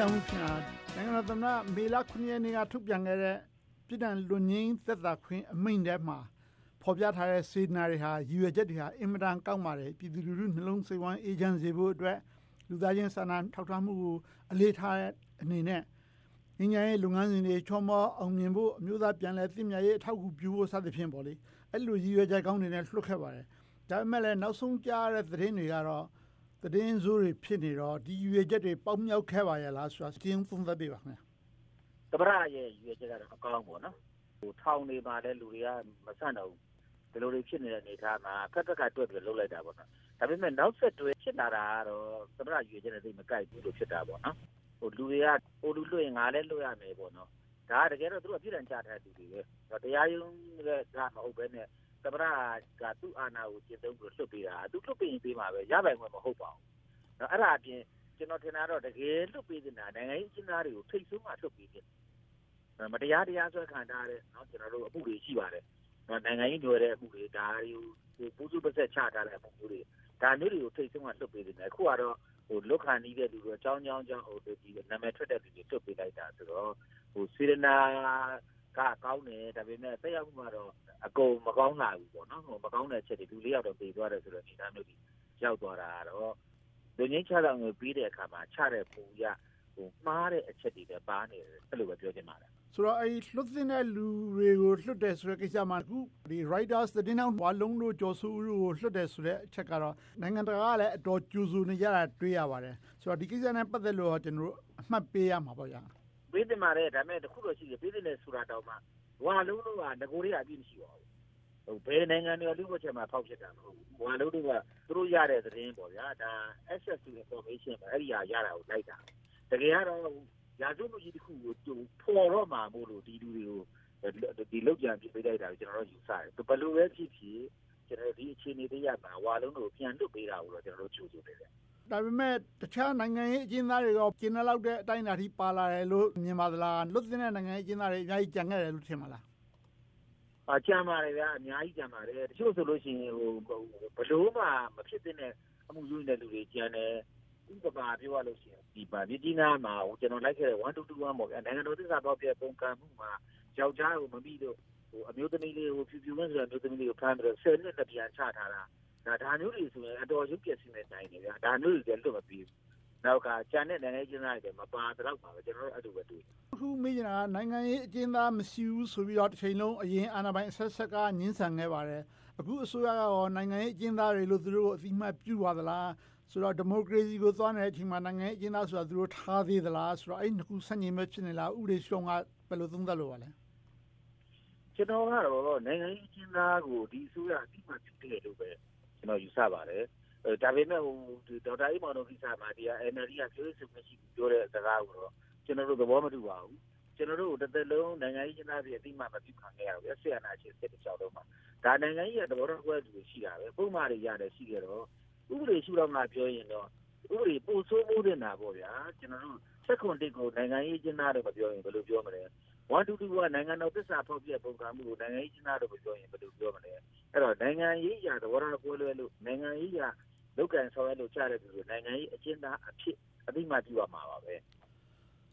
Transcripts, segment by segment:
တောင်ဦးခင်ဗျာနိုင်ငံတော်သမ္မတမေလ9ရက်နေ့ကထုတ်ပြန်ခဲ့တဲ့ပြည်ထောင်လွန်ငင်းသက်သာခွင့်အမိန့်ထဲမှာဖော်ပြထားတဲ့စေတနာတွေဟာရည်ရွယ်ချက်တွေဟာအင်မတန်ကောက်ပါတယ်ပြည်သူလူထုနှလုံးစိတ်ဝမ်းအေဂျင့်စေဖို့အတွက်လူသားချင်းစာနာထောက်ထားမှုကိုအလေးထားတဲ့အနေနဲ့ငញ្ញရဲ့လုပ်ငန်းစဉ်တွေချောမောအောင်မြင်ဖို့အမျိုးသားပြန်လည်သိမြတ်ရေးအထောက်အကူပြုဖို့စသဖြင့်ပေါ့လေအဲ့လိုရည်ရွယ်ချက်ကောင်းတွေနဲ့လွှတ်ခဲ့ပါတယ်ဒါပေမဲ့လည်းနောက်ဆုံးကြားရတဲ့သတင်းတွေကတော့ သတင်းစိုးတွေဖြစ်နေတော့ဒီရွေချက်တွေပေါက်မြောက်ခဲ့ပါရဲ့လားဆိုတာစဉ်းသုံးသပ်ပေးပါခင်ဗျာတပရရဲ့ရွေချက်ကတော့အကောင်းပေါ့နော်ဟိုထောင်နေပါတဲ့လူတွေကမဆန့်တော့ဒီလိုတွေဖြစ်နေတဲ့အနေအထားမှာဖက်ဖက်ကတွက်ပြီးလှုပ်လိုက်တာပေါ့နော်ဒါပေမဲ့နောက်ဆက်တွဲဖြစ်လာတာကတော့တပရရွေချက်နဲ့သိမကိုက်ဘူးလို့ဖြစ်တာပေါ့နော်ဟိုလူတွေကဟိုလူလွှတ်ရင်ငါလည်းလွှတ်ရမယ်ပေါ့နော်ဒါတကယ်တော့သူကပြည်တံကြထားတဲ့လူတွေပဲတရားရုံးကမဟုတ်ဘဲနဲ့ သမရကသူ့အာဏာကိုကျင့်သုံးပြီးလွှတ်ပေးတာသူလွှတ်ပေးရင်ပေးမှာပဲရပိုင်ခွင့်မဟုတ်ပါဘူး။နော်အဲ့ဒါအပြင်ကျွန်တော်ထင်တာတော့တကယ်လွှတ်ပေးနေတာနိုင်ငံရေးကျင်းသားတွေကိုထိတ်ဆုံးမှလွှတ်ပေးတယ်။မတရားတရားဆွဲခံထားတဲ့နော်ကျွန်တော်တို့အမှုတွေရှိပါတယ်။နော်နိုင်ငံရေးတွေတဲ့အမှုတွေဒါတွေကိုပူးစုပဆက်ချထားတဲ့အမှုတွေဒါမျိုးတွေကိုထိတ်ဆုံးမှလွှတ်ပေးတယ်။အခုကတော့ဟိုလွတ်ခံနေတဲ့လူတွေအကြောင်းကြောင်းကြောင်းဟိုဒီနာမည်ထွက်တဲ့လူတွေလွှတ်ပေးလိုက်တာဆိုတော့ဟိုစေရနာ ကကောင်းတယ်ဒါပေမဲ့တက်ရောက်မှုကတော့အကုန်မကောင်းလာဘူးပေါ့နော်ဟိုမကောင်းတဲ့အချက်တွေလူလေးယောက်တော့ပြေးသွားတယ်ဆိုတော့ဒီသားမျိုးကြီးရောက်သွားတာကတော့လူငင်းချတာငွေပြီးတဲ့အခါမှာချတဲ့ပူရဟိုမှားတဲ့အချက်တွေပဲပါနေတယ်အဲ့လိုပဲပြောချင်ပါတယ်ဆိုတော့အဲ့လွတ်တဲ့လူတွေကိုလွတ်တယ်ဆိုတဲ့ကိစ္စမှာအခုဒီ Writers သတင်းအောင်ဝါလုံးတို့ကြော်စုတို့ကိုလွတ်တယ်ဆိုတဲ့အချက်ကတော့နိုင်ငံတကာကလည်းအတော်ကြိုးစုနေကြတာတွေ့ရပါတယ်ဆိုတော့ဒီကိစ္စနဲ့ပတ်သက်လို့ကျွန်တော်တို့အမှတ်ပေးရမှာပေါ့ဗျာ ပေးတင်ပါတယ်ဒါပေမဲ့တခုတော့ရှိတယ်ပေးတင်တယ်ဆိုတာတောင်မှဝါလုံးတို့ကငကိုတွေကအပြည့်မရှိပါဘူးဟိုဘယ်နိုင်ငံတွေလူ့ဘက်ချက်မှာဖောက်ဖြစ်တာမဟုတ်ဘူးဝါလုံးတို့ကသူတို့ရတဲ့သတင်းပေါ့ဗျာဒါ access to information ပဲအဲ့ဒီဟာရတာကိုလိုက်တာတကယ်ကတော့ရာဇဝတ်မှုကြီးတစ်ခုကိုပေါ်တော့မှာမို့လို့ဒီလူတွေကိုဒီလောက်ကြံပြပေးလိုက်တာကိုကျွန်တော်တို့ယူဆတယ်ဘယ်လိုပဲဖြစ်ဖြစ်ကျွန်တော်ဒီအခြေအနေတွေရမှာဝါလုံးတို့ပြန်လွတ်ပေးတာကိုတော့ကျွန်တော်တို့ကြိုးဆိုနေတယ် ဒါပေမဲ့တခြားနိုင်ငံရေးအကျဉ်းသားတွေကကျင်းလောက်တဲ့အတိုင်းအတာထိပါလာတယ်လို့မြင်ပါသလားလွတ်တဲ့နိုင်ငံရေးအကျဉ်းသားတွေအများကြီးကြံခဲ့တယ်လို့ထင်ပါလားအာကြံပါတယ်ဗျာအများကြီးကြံပါတယ်တချို့ဆိုလို့ရှိရင်ဟိုဘလို့မှမဖြစ်တဲ့အမှုယူနေတဲ့လူတွေကြံတယ်ဥပမာပြောရလို့ရှိရင်ဒီပါမြကြီးနားမှာဟိုကျွန်တော်လိုက်ခဲ့တဲ့1221ပေါ့ဗျာနိုင်ငံတော်သစ္စာပေါက်ပြပုံကံမှုမှာယောက်ျားကိုမပြီးတော့ဟိုအမျိုးသမီးလေးကိုဖြူဖြူနဲ့ဆိုတဲ့အမျိုးသမီးလေးကိုဖမ်းပြီးတော့ဆယ်နှစ်တပြန်ချထားတာ ဒါဒါမျိုးတွေဆိုရင်အတော်ရုပ်ပြည့်စင်တဲ့တိုင်းတွေဗျာဒါမျိုးတွေလည်းလွတ်မပြီးဘူးနောက်ကကျန်တဲ့နိုင်ငံချင်းသားတွေမပါတော့ပါပဲကျွန်တော်တို့အဲ့လိုပဲတွေ့အခုမေးချင်တာကနိုင်ငံရေးအကျဉ်းသားမရှိဘူးဆိုပြီးတော့တစ်ချိန်လုံးအရင်အာဏာပိုင်အဆက်ဆက်ကညှင်းဆန်ခဲ့ပါတယ်အခုအစိုးရကရောနိုင်ငံရေးအကျဉ်းသားတွေလို့သူတို့အသိမှတ်ပြုပါသလားဆိုတော့ဒီမိုကရေစီကိုသွားနေတဲ့အချိန်မှာနိုင်ငံရေးအကျဉ်းသားဆိုတာသူတို့ထားသေးသလားဆိုတော့အဲ့နှစ်ခုဆန့်ကျင်မဲ့ဖြစ်နေလားဥပဒေရှုံးကဘယ်လိုသုံးသပ်လို့ပါလဲကျွန်တော်ကတော့နိုင်ငံရေးအကျဉ်းသားကိုဒီအစိုးရအသိမှတ်ပြုတယ်လို့ပဲ ကျွန်တော်ယူဆပါတယ်။ဒါပေမဲ့ဟိုဒေါက်တာအိမောင်တို့ကိစ္စမှာဒီက NLD ကပြောဆိုမရှိဘူးပြောတဲ့စကားကိုတော့ကျွန်တော်တို့သဘောမတူပါဘူး။ကျွန်တော်တို့တစ်သက်လုံးနိုင်ငံရေးကျင်းသားတွေအတိမမပြုခံခဲ့ရတော့ဆရာနာချင်းစစ်တကြောက်တော့မှာဒါနိုင်ငံရေးရဲ့သဘောတော်ကွဲသူရှိတာပဲပုံမှန်တွေရတယ်ရှိကြတော့ဥပဒေရှုတော့မှပြောရင်တော့ဥပဒေပို့ဆိုးမှုနေတာပေါ့ဗျာကျွန်တော်တို့စက်ခွန်တစ်ကိုနိုင်ငံရေးကျင်းသားတွေမပြောရင်ဘယ်လိုပြောမလဲ 122ကနိုင်ငံတော်သစ္စာဖောက်ပြပုံကမှုကိုနိုင်ငံရေးကျင်းသားတွေပြောရင်ဘယ်လိုပြောမလဲအဲ့တော့နိုင်ငံရေးရာသဘောထားကိုလွဲလို့နိုင်ငံရေးရာလောက်ကန်ဆောင်ရလို့ကြားတဲ့သူတွေနိုင်ငံရေးအကျဉ်းသားအဖြစ်အသိမှပြုရမှာပါပဲ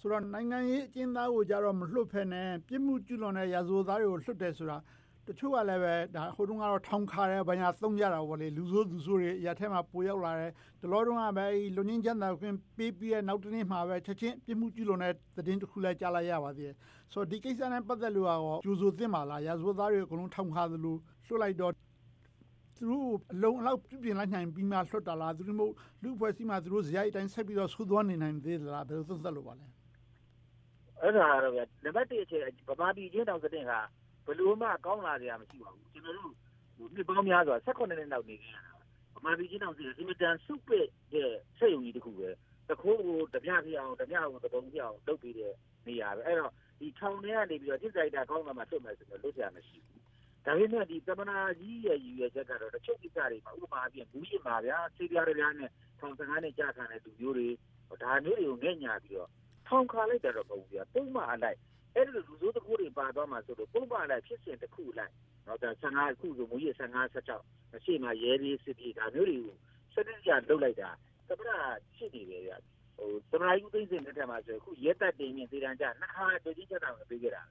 ဆိုတော့နိုင်ငံရေးအကျဉ်းသားကိုကြတော့မလွတ်ဖက်နဲ့ပြစ်မှုကျူးလွန်တဲ့ရာဇဝတ်သားတွေကိုလွတ်တယ်ဆိုတာ တချို့ကလည်းပဲဒါဟိုတုန်းကတော့ထောင်ခါတယ်ဘာညာသုံးကြတာပေါ့လေလူဆိုးသူဆိုးတွေအရာထဲမှာပိုရောက်လာတယ်တလောတုန်းကပဲလူငင်းချမ်းသာခွင့်ပေးပြီးတဲ့နောက်တနေ့မှာပဲချက်ချင်းပြစ်မှုကျူးလွန်တဲ့သတင်းတစ်ခုလည်းကြားလိုက်ရပါသေးတယ်ဆိုတော့ဒီကိစ္စနဲ့ပတ်သက်လို့ရောကျူဆိုသင့်ပါလားရာဇဝတ်သားတွေအကုန်လုံးထောင်ခါသလိုလွှတ်လိုက်တော့သူတို့အလုံးအလောက်ပြပြင်လိုက်နိုင်ပြီးမှလွှတ်တာလားသူတို့မို့လူဖွဲ့စည်းမှသူတို့ဇယိုက်တိုင်းဆက်ပြီးတော့ဆူသွားနေနိုင်သေးသလားဘယ်လိုသုံးသပ်လို့ပါလဲအဲ့ဒါတော့နံပါတ်1အချက်ဗမာပြည်ချင်းတောင်စတဲ့က ဘယ်လိုမှကောင်းလာကြမရှိပါဘူးကျွန်တော်တို့နှစ်ပေါင်းများစွာ18နှစ်နောက်နေကြရတာဗမာပြည်ချင်းတောင်စီအင်မတန်စုပစ်တဲ့ဆက်ယုံကြီးတစ်ခုပဲတခိုးကိုတပြပြအောင်တပြကိုသဘုံပြအောင်လုပ်ပြီးတဲ့နေရာပဲအဲ့တော့ဒီထောင်ထဲကနေပြီးတော့တစ်စိုက်တာကောင်းတာမှလွတ်မယ်ဆိုတော့လွတ်ကြမရှိဘူးဒါပေမဲ့ဒီသမနာကြီးရဲ့ရည်ရွယ်ချက်ကတော့တချို့ကိစ္စတွေမှာဥပမာအပြင်ဘူးရှင်ပါဗျာဆေးပြားတွေများနဲ့ထောင်စကားနဲ့ကြာခံတဲ့သူမျိုးတွေဒါမျိုးတွေကိုငဲ့ညာပြီးတော့ထောင်ခါလိုက်တယ်တော့မဟုတ်ဘူးဗျာပုံမှန်အလိုက် အဲ့ဒီလူစိုးတကူတွေပါသွားမှာဆိုတော့ပုံမှန်လိုက်ဖြစ်စဉ်တစ်ခုလိုက်တော့ဒါ15ခုဆိုမူရ15 16အရှိမရဲပြီးစစ်ပြေဒါမျိုးတွေကိုစနစ်ကြလုပ်လိုက်တာသမဏရှိနေတယ်ဗျဟသမ္မတကြီးဦးသိန်းစိန်လက်ထက်မှာဆိုရင်အခုရဲတပ်တင်ရင်သေတံကျနှစ်ခါတွေ့ချင်းချက်တာပေးခဲ့တာ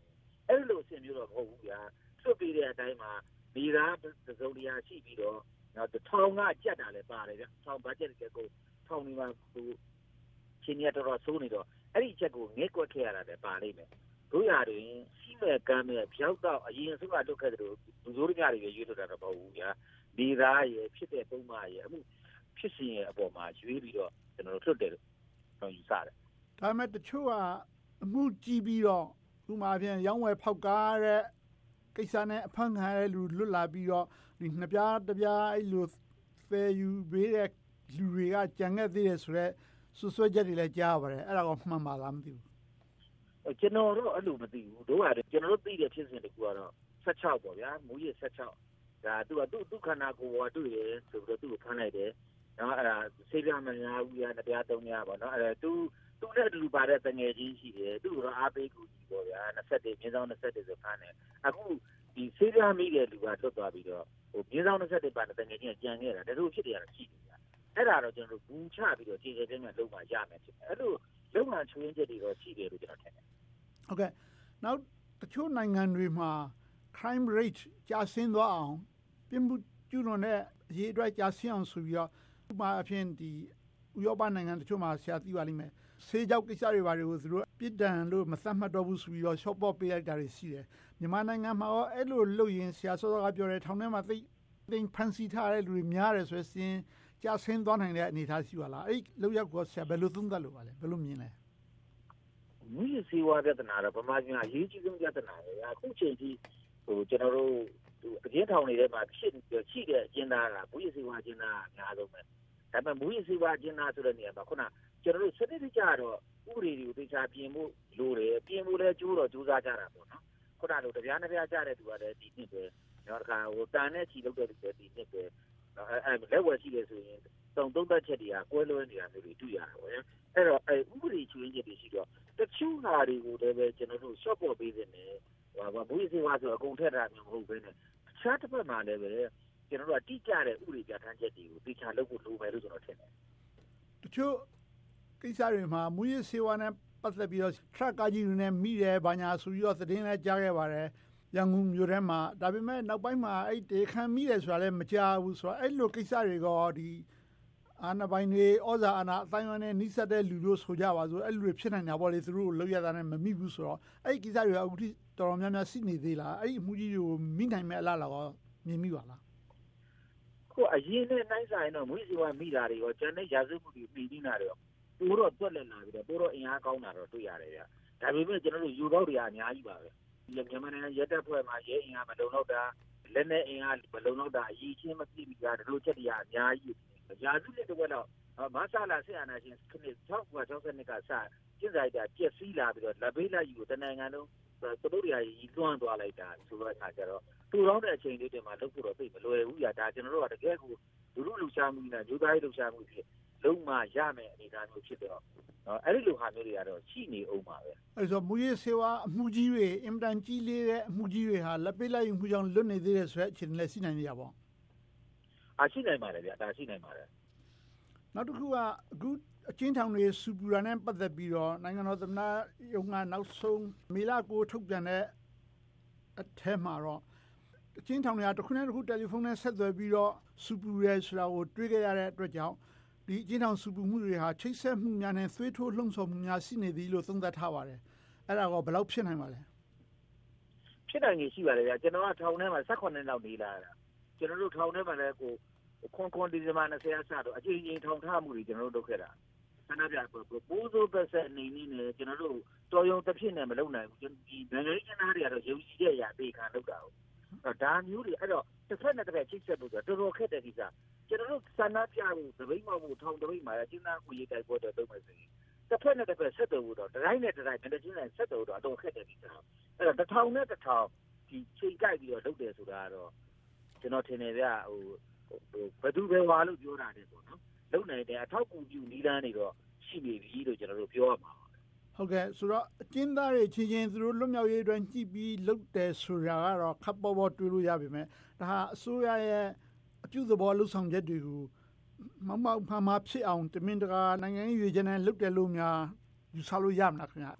အဲ့လိုအဆင်မျိုးတော့မဟုတ်ဘူးဗျာလွတ်ပြီးတဲ့အတိုင်းမှာနေသားသစုံတရားရှိပြီးတော့နောက်ထောင်ကကြက်တာလည်းပါတယ်ဗျထောင်ဘတ်ဂျက်ကကိုထောင်နေမှာဟိုချင်းရတော်တော်ဆိုးနေတော့အဲ့ဒီချက်ကိုငဲကွက်ခဲ့ရတာလည်းပါလိမ့်မယ် တို့ရတွင်စီမဲ့ကမ်းမဲ့ဖြောက်တော့အရင်ဆုံးကလွတ်ခဲ့တယ်လို့လူစိုးတွေတွေရွေးလွတ်တာတော့မဟုတ်ဘူးဗျာနေသားရဲ့ဖြစ်တဲ့ပုံမှန်ရဲ့အမှုဖြစ်စဉ်ရဲ့အပေါ်မှာရွေးပြီးတော့ကျွန်တော်တို့လွတ်တယ်လို့ကျွန်တော်ယူဆတယ်ဒါပေမဲ့တချို့ကအမှုကြည့်ပြီးတော့ဥမာဖြင့်ရောင်းဝယ်ဖောက်ကားတဲ့ကိစ္စနဲ့အဖမ်းခံရတဲ့လူလွတ်လာပြီးတော့ဒီနှစ်ပြားတစ်ပြားအဲ့လိုဖယ်ယူပေးတဲ့လူတွေကကြံခဲ့သေးတယ်ဆိုတော့ဆွဆွဲချက်တွေလည်းကြားပါတယ်အဲ့ဒါကမှန်ပါလားမသိဘူး ကျွန်တော်တော့အဲ့လိုမသိဘူးတို့ကကျွန်တော်တို့သိတဲ့ဖြစ်စဉ်တကူကတော့16ပေါ့ဗျာမူကြီး16ဒါသူကသူ့သူ့ခန္ဓာကိုယ်ကတွေ့တယ်ဆိုပြီးတော့သူ့ကိုဖမ်းလိုက်တယ်နော်အဲ့ဒါဆေးပြမများဘူးရတရားသုံးများပေါ့နော်အဲ့ဒါသူသူနဲ့အတူပါတဲ့တငယ်ချင်းရှိတယ်သူ့ကိုအားပေးကူကြီးပေါ့ဗျာ21မြင်းဆောင်21ဆိုဖမ်းတယ်အခုဒီဆေးပြမိတဲ့လူကလွတ်သွားပြီးတော့ဟိုမြင်းဆောင်21ပါတဲ့တငယ်ချင်းကကြံခဲ့တာဒါတို့ဖြစ်တယ်ရတာရှိတယ်ဗျာအဲ့ဒါတော့ကျွန်တော်တို့ဘူးချပြီးတော့ခြေခြေချင်းနဲ့လုံးဝရမယ်ဖြစ်တယ်အဲ့လိုလုံးဝချွင်းချက်တွေတော့ရှိတယ်လို့ကျွန်တော်ထင်တယ် ဟုတ်ကဲ့နောက်တချို့နိုင်ငံတွေမှာ crime rate ကျဆင်းသွားအောင်ပြမှုကျူးလွန်တဲ့အရေးအတွက်ကျဆင်းအောင်ဆိုပြီးတော့ဥပမာအဖြစ်ဒီဥရောပနိုင်ငံတချို့မှာဆရာသိပါလိမ့်မယ်ဆေးကြောက်ကိစ္စတွေပါတယ်ကိုသူတို့ပြစ်ဒဏ်လို့မသတ်မှတ်တော့ဘူးဆိုပြီးတော့ short ပေါ့ပေးလိုက်တာတွေရှိတယ်မြန်မာနိုင်ငံမှာရောအဲ့လိုလုပ်ရင်ဆရာစောစောကပြောတယ်ထောင်ထဲမှာသိသိဖန်စီထားတဲ့လူတွေများတယ်ဆိုရင်ကြာဆင်းသွားနိုင်တဲ့အနေအထားရှိပါလားအဲ့လောက်ရောက်ကိုဆရာဘယ်လိုသုံးသပ်လို့ပါလဲဘယ်လိုမြင်လဲ မူရစီဝါပြဿနာတော့ဗမာပြည်မှာအရေးကြီးဆုံးပြဿနာလေအခုချိန်ထိဟိုကျွန်တော်တို့အကျဉ်းထောင်တွေထဲမှာဖြစ်ရှိတဲ့အကျဉ်းသားကမူရစီဝါအကျဉ်းသားအများဆုံးပဲဒါပေမဲ့မူရစီဝါအကျဉ်းသားဆိုတဲ့နေရာမှာခုနကျွန်တော်တို့စနစ်တကျတော့ဥပဒေတွေကိုသိချာပြင်ဖို့လိုတယ်ပြင်ဖို့လည်းကြိုးတော့ကြိုးစားကြတာပေါ့နော်ခုနလိုတရားနှပြကြတဲ့သူကလည်းဒီနှစ်ပဲနောက်တစ်ခါဟိုတန်နဲ့ချီလုပ်တဲ့သူလည်းဒီနှစ်ပဲအဲလက်ဝယ်ရှိတယ်ဆိုရင်တုံသုံးသက်ချက်တွေကကွဲလွဲနေတာမျိုးတွေတွေ့ရတာပေါ့ အဲ့တော့အဲဥပဒေချွေးချက်တွေရှိတော့တချို့ဟာတွေကိုလည်းပဲကျွန်တော်တို့ short ပေါ်ပေးနေတယ်ဟိုဘာဘူးစီဝါဆိုအကုန်ထက်တာမျိုးမဟုတ်ဘဲနဲ့တခြားတစ်ဖက်မှာလည်းပဲကျွန်တော်တို့ကတိကျတဲ့ဥပဒေပြဋ္ဌာန်းချက်တွေကိုသိချလုပ်ဖို့လိုမယ်လို့ကျွန်တော်ထင်တယ်တချို့ကိစ္စတွေမှာမူရစေဝါနဲ့ပတ်သက်ပြီးတော့ truck ကားကြီးတွေနဲ့မိတယ်ဘာညာဆိုပြီးတော့သတင်းလည်းကြားခဲ့ပါတယ်ရန်ကုန်မြို့ထဲမှာဒါပေမဲ့နောက်ပိုင်းမှာအဲ့တေခံမိတယ်ဆိုတာလည်းမကြားဘူးဆိုတော့အဲ့လိုကိစ္စတွေကဒီ အာဏာပိုင်တွေဩဇာအာဏာအတိုင်းအဝန်နဲ့နှိစက်တဲ့လူတို့ဆိုကြပါစို့အဲ့လိုတွေဖြစ်နိုင်တာပေါ့လေသူတို့လောက်ရတာနဲ့မမိဘူးဆိုတော့အဲ့ဒီကိစ္စတွေကအခုထိတော်တော်များများရှိနေသေးလားအဲ့ဒီအမှုကြီးတွေကိုမိနိုင်မဲ့အလားလားကောမြင်မိပါလားခုအရင်နဲ့နိုင်ဆိုင်တော့မွေးစီဝါမိတာတွေရောကျန်တဲ့ရာဇဝတ်မှုတွေမိနေတာတွေရောပိုတော့တွက်လက်လာပြီးတော့ပိုတော့အင်အားကောင်းတာတော့တွေ့ရတယ်ဗျဒါပေမဲ့ကျွန်တော်တို့ယူတော့တွေအများကြီးပါပဲမြန်မာနိုင်ငံရဲတပ်ဖွဲ့မှာရဲအင်အားမလုံလောက်တာလက်နဲ့အင်အားမလုံလောက်တာအရေးချင်းမပြည့်မီတာတို့ချက်တရားအများကြီး ရာစုနှစ်တဝက်တော့မဆလာဆရာနာရှင်ခနစ်1962ကစကျင့်ဆိုင်တာပြက်စီးလာပြီးတော့လက်ဘေးလက်ယူတနိုင်ငံလုံးသူတို့တွေကြီးလွှမ်းသွားလိုက်တာဆိုတော့အခါကျတော့တူတော့တဲ့အချိန်လေးတွေမှာလုပ်ဖို့တော့သိမလွယ်ဘူးညာဒါကျွန်တော်တို့ကတကယ်ကိုလူလူလှူရှားမှုနဲ့ဂျိုးသားရေးလှူရှားမှုဖြစ်လုံးမရမယ်အနေအထားမျိုးဖြစ်တော့နော်အဲ့ဒီလိုဟာမျိုးတွေကတော့ရှိနေအောင်ပါပဲအဲ့ဆိုမူရေးစေဝါအမှုကြီးတွေအင်တန်ကြီးလေးတဲ့အမှုကြီးတွေဟာလက်ပေးလိုက်မှုကြောင့်လွတ်နေသေးတယ်ဆိုတဲ့အခြေအနေလည်းရှိနိုင်နေရပါ အာရှိနိုင်ပါတယ်ဗျာဒါရှိနိုင်ပါတယ်နောက်တစ်ခုကအခုအချင်းထောင်တွေစူပူရာနဲ့ပတ်သက်ပြီးတော့နိုင်ငံတော်သမ္မတရုံးကနောက်ဆုံးမေလကိုထုတ်ပြန်တဲ့အထက်မှာတော့အချင်းထောင်တွေကတစ်ခုနဲ့တစ်ခုတယ်လီဖုန်းနဲ့ဆက်သွယ်ပြီးတော့စူပူရဲဆိုတာကိုတွေးခဲ့ရတဲ့အတွက်ကြောင့်ဒီအချင်းထောင်စူပူမှုတွေဟာချိတ်ဆက်မှုများနဲ့သွေးထိုးလှုံ့ဆော်မှုများရှိနေသည်လို့သုံးသပ်ထားပါတယ်အဲ့ဒါကဘယ်လောက်ဖြစ်နိုင်ပါလဲဖြစ်နိုင်ကြီးရှိပါတယ်ဗျာကျွန်တော်ကထောင်ထဲမှာ18နှစ်လောက်နေလာတာ ကျွန်တော်တို့ထောင်ထဲမှာလည်းကိုခွန်ခွန်ဒီဇင်ဘာ20ရက်စတော့အချိန်ချင်းထောင်ထားမှုတွေကျွန်တော်တို့လုပ်ခဲ့တာဆန္ဒပြပိုးစိုးပတ်ဆက်အနေနဲ့ကျွန်တော်တို့တော်ရုံတစ်ဖြစ်နဲ့မလုပ်နိုင်ဘူးဒီနိုင်ငံရေးနားတွေကတော့ယုံကြည်တဲ့အရာပေခံလုပ်တာဟုတ်ဒါမျိုးတွေအဲ့တော့တစ်ဖက်နဲ့တစ်ဖက်ချိတ်ဆက်ဖို့ဆိုတော့တော်တော်ခက်တဲ့ကိစ္စကျွန်တော်တို့ဆန္ဒပြဖို့တပိတ်မောက်ဖို့ထောင်တပိတ်မှာကျင်းသားကိုရေးတိုက်ပွဲတော့လုပ်မယ်ဆိုရင်တစ်ဖက်နဲ့တစ်ဖက်ဆက်တော်ဖို့တော့တိုင်းနဲ့တိုင်းနဲ့ချင်းနဲ့ဆက်တော်တော့အတော်ခက်တဲ့ကိစ္စအဲ့တော့တစ်ထောင်နဲ့တစ်ထောင်ဒီချိန်ကြိုက်ပြီးတော့လုပ်တယ်ဆိုတာကတော့ ကျွန်တော်ထင်တယ်ဗျဟိုဘယ်သူပဲဝါလို့ပြောတာတဲ့ပေါ့နော်လုံနိုင်တဲ့အထောက်အကူပြုနီးလန်းတွေတော့ရှိနေပြီလို့ကျွန်တော်တို့ပြောရမှာဟုတ်ကဲ့ဆိုတော့အကျဉ်းသားတွေချင်းချင်းသူတို့လွတ်မြောက်ရေးအတွက်ကြည့်ပြီးလုပ်တယ်ဆိုတာကတော့ခပ်ပေါ်ပေါ်တွေးလို့ရပါမယ်ဒါဟာအစိုးရရဲ့အပြုသဘောလှုပ်ဆောင်ချက်တွေကိုမောက်မောက်မှန်မှန်ဖြစ်အောင်တမင်တကာနိုင်ငံရေးရွေးချယ်နဲ့လုပ်တယ်လို့များယူဆလို့ရမလားခင်ဗျာ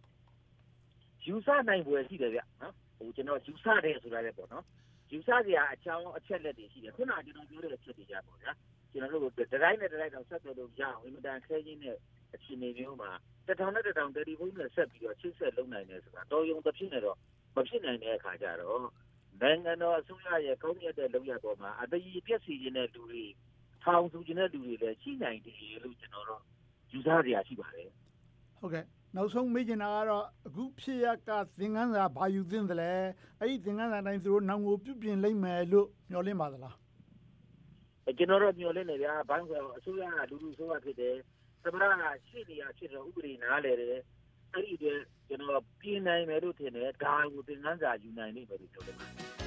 ယူဆနိုင်ပွဲရှိတယ်ဗျနော် ဟိုကျွန်တော်ယူဆတယ်ဆိုတာလည်းပေါ့နော်ယူဆစရာအကြောင်းအချက်လက်တွေရှိတယ်ခုနကကျွန်တော်ပြောတဲ့အချက်တွေရပေါ့ဗျာကျွန်တော်တို့ဒတိုင်းနဲ့ဒတိုင်းတော့ဆက်သွယ်လို့ရအောင်အင်မတန်ခဲချင်းတဲ့အခြေအနေမျိုးမှာတထောင်နဲ့တထောင်တယ်လီဖုန်းနဲ့ဆက်ပြီးတော့ချိတ်ဆက်လုပ်နိုင်တယ်ဆိုတာတော်ရုံတစ်ဖြစ်နေတော့မဖြစ်နိုင်တဲ့အခါကျတော့နိုင်ငံတော်အစိုးရရဲ့ကောင်းမြတ်တဲ့လုပ်ရပေါ်မှာအတည်ပြည့်စီခြင်းတဲ့လူတွေထောင်စုခြင်းတဲ့လူတွေလည်းရှိနိုင်တယ်လို့ကျွန်တော်တို့ယူဆစရာရှိပါတယ်ဟုတ်ကဲ့ နောက်ဆုံးမေးချင်တာကတော့အခုဖြစ်ရကသင်ခန်းစာဘာယူသင့်တယ်လဲအဲ့ဒီသင်ခန်းစာတိုင်းသူတို့နောင်ကိုပြုပြင်လိမ့်မယ်လို့မျှော်လင့်ပါသလားကျွန်တော်တို့မျိုးလေးနေဗျာဘိုင်းဆိုအစိုးရကလူလူဆိုရဖြစ်တယ်သမရကရှိနေရဖြစ်တော့ဥပဒေနားလေတယ်အဲ့ဒီအတွက်ကျွန်တော်ပြင်နိုင်မယ်လို့ထင်တယ်ဒါကိုသင်ခန်းစာယူနိုင်လိမ့်မယ်လို့ပြောတယ်